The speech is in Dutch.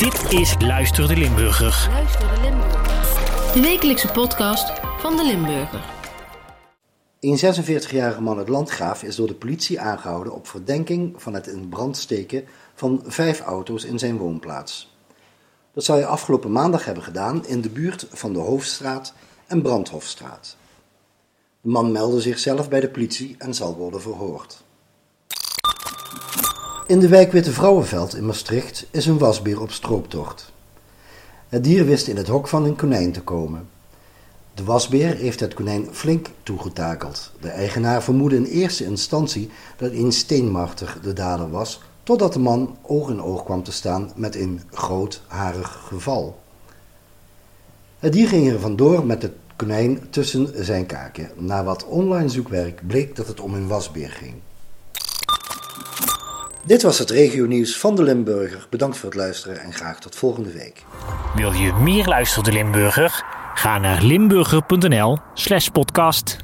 Dit is Luister de Limburger. Luister de Limburger. De wekelijkse podcast van de Limburger. Een 46-jarige man uit Landgraaf is door de politie aangehouden op verdenking van het in brand steken van vijf auto's in zijn woonplaats. Dat zou hij afgelopen maandag hebben gedaan in de buurt van de Hoofdstraat en Brandhofstraat. De man meldde zichzelf bij de politie en zal worden verhoord. In de wijk Witte Vrouwenveld in Maastricht is een wasbeer op strooptocht. Het dier wist in het hok van een konijn te komen. De wasbeer heeft het konijn flink toegetakeld. De eigenaar vermoedde in eerste instantie dat een steenmarter de dader was, totdat de man oog in oog kwam te staan met een groot harig geval. Het dier ging er vandoor met het konijn tussen zijn kaken. Na wat online zoekwerk bleek dat het om een wasbeer ging. Dit was het regionieuws van de Limburger. Bedankt voor het luisteren en graag tot volgende week. Wil je meer Luister de Limburger? Ga naar limburger.nl slash podcast.